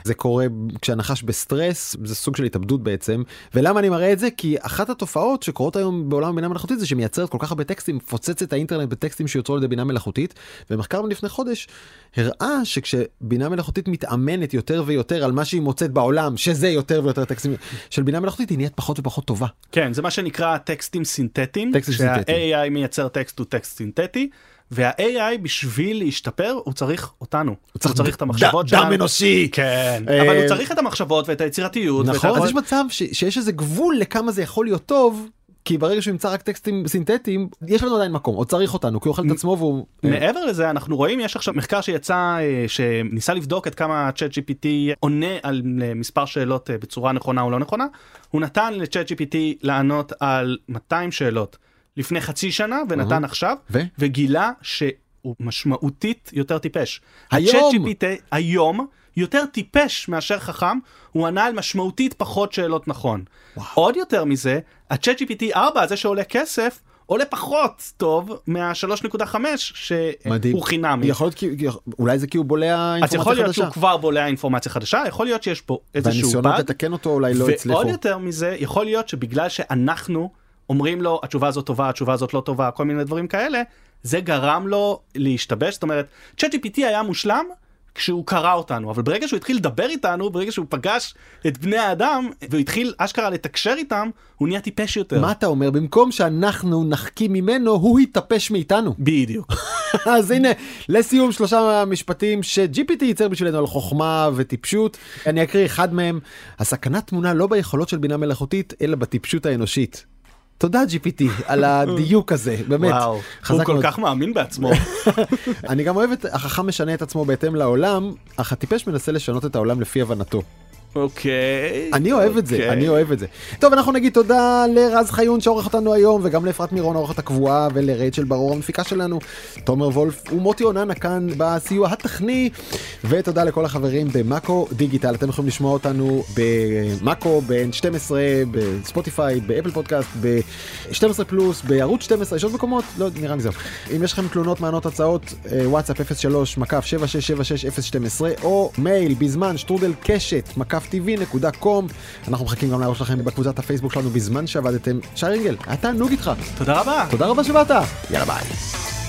זה קורה כשהנחש בסטרס, זה סוג של התאבדות בעצם. ולמה אני מראה את זה? כי אחת התופעות שקורות היום בעולם הבינה מלאכותית זה שמייצרת כל כך הרבה טקסטים, מפוצצת את האינטרנט בטקסטים שיוצרו על ידי בינה מלאכותית. ומחקר מלפני חודש הראה שכשבינה מלאכותית מתאמנת יותר ויותר על מה שהיא מוצאת בעולם, שזה יותר ויותר טקסטים של בינה מלאכותית, היא נהיית פחות ופחות טובה. כן, זה מה שנקרא טקסטים סינתטיים. טקסטים סינתטיים. שה-AI מייצר טקסט הוא טקסט סינתטי, וה-AI בשביל להשתפר הוא צריך אותנו. הוא צריך צריך את המחשבות ד- דם אנושי. כן, אה, אבל הוא צריך את המחשבות ואת היצירתיות. ואת נכון, אז הכל. יש מצב שיש איזה גבול לכמה זה יכול להיות טוב. כי ברגע שהוא ימצא רק טקסטים סינתטיים, יש לנו עדיין מקום, עוד צריך אותנו, כי הוא אוכל את עצמו והוא... מעבר לזה אנחנו רואים יש עכשיו מחקר שיצא אה, שניסה לבדוק עד כמה צ'אט GPT עונה על אה, מספר שאלות אה, בצורה נכונה או לא נכונה. הוא נתן לצ'אט GPT לענות על 200 שאלות לפני חצי שנה ונתן. עכשיו? וגילה שהוא משמעותית יותר טיפש. היום? GPT היום יותר טיפש מאשר חכם הוא ענה על משמעותית פחות שאלות נכון. עוד יותר מזה ה-Chat GPT 4 הזה שעולה כסף. עולה פחות טוב מה-3.5 מדהים. שהוא חינמי. יכול להיות כי, אולי זה כי הוא בולע אז אינפורמציה יכול להיות חדשה. שהוא כבר בולע אינפורמציה חדשה, יכול להיות שיש פה איזשהו והניסיונות באג, לתקן אותו אולי לא הצליחו. ועוד יותר מזה, יכול להיות שבגלל שאנחנו אומרים לו התשובה הזאת טובה, התשובה הזאת לא טובה, כל מיני דברים כאלה, זה גרם לו להשתבש, זאת אומרת, ChatGPT היה מושלם כשהוא קרא אותנו, אבל ברגע שהוא התחיל לדבר איתנו, ברגע שהוא פגש את בני האדם, והוא התחיל אשכרה לתקשר איתם, הוא נהיה טיפש יותר. מה אתה אומר? במקום שאנחנו נחכים ממנו, הוא יתאפש מאיתנו. בדיוק. אז הנה, לסיום שלושה משפטים ש-GPT ייצר בשבילנו על חוכמה וטיפשות. אני אקריא אחד מהם. הסכנה טמונה לא ביכולות של בינה מלאכותית, אלא בטיפשות האנושית. תודה GPT על הדיוק הזה, באמת. וואו, הוא כל מאוד. כך מאמין בעצמו. אני גם אוהב את החכם משנה את עצמו בהתאם לעולם, אך הטיפש מנסה לשנות את העולם לפי הבנתו. אוקיי. אני אוהב את זה, אוקיי. אני אוהב את זה. טוב, אנחנו נגיד תודה לרז חיון שעורך אותנו היום, וגם לאפרת מירון העורכת הקבועה, ולרייצ'ל ברור המפיקה שלנו, תומר וולף ומוטי אוננה כאן בסיוע הטכני, ותודה לכל החברים במאקו דיגיטל, אתם יכולים לשמוע אותנו במאקו, ב-N12, בספוטיפיי, באפל פודקאסט, ב-12 פלוס, בערוץ 12, יש עוד מקומות? לא, נראה לי זהו. אם יש לכם תלונות, טענות, הצעות, אה, וואטסאפ 03 מקף 7676 או מייל בזמן שטרודל קשת מקף tv.com אנחנו מחכים גם להערות שלכם בקבוצת הפייסבוק שלנו בזמן שעבדתם. שי רינגל, היה תענוג איתך. תודה רבה. תודה רבה שבאת. יאללה ביי.